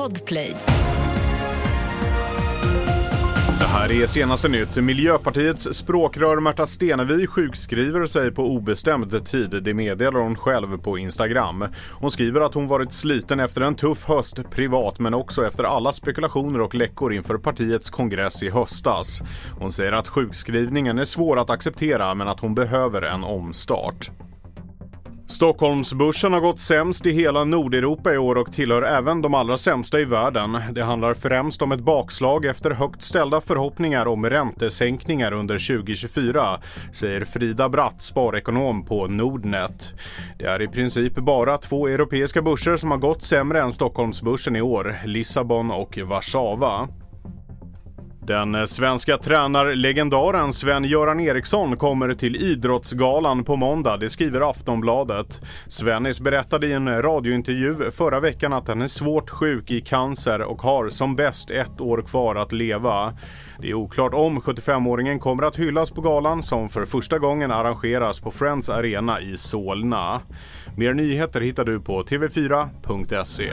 Podplay. Det här är senaste nytt. Miljöpartiets språkrör Märta Stenevi sjukskriver sig på obestämd tid. Det meddelar hon själv på Instagram. Hon skriver att hon varit sliten efter en tuff höst privat men också efter alla spekulationer och läckor inför partiets kongress i höstas. Hon säger att sjukskrivningen är svår att acceptera men att hon behöver en omstart. Stockholmsbörsen har gått sämst i hela Nordeuropa i år och tillhör även de allra sämsta i världen. Det handlar främst om ett bakslag efter högt ställda förhoppningar om räntesänkningar under 2024, säger Frida Bratt, sparekonom på Nordnet. Det är i princip bara två europeiska börser som har gått sämre än Stockholmsbörsen i år, Lissabon och Warszawa. Den svenska tränarlegendaren Sven-Göran Eriksson kommer till Idrottsgalan på måndag, det skriver Aftonbladet. Svennis berättade i en radiointervju förra veckan att han är svårt sjuk i cancer och har som bäst ett år kvar att leva. Det är oklart om 75-åringen kommer att hyllas på galan som för första gången arrangeras på Friends Arena i Solna. Mer nyheter hittar du på tv4.se.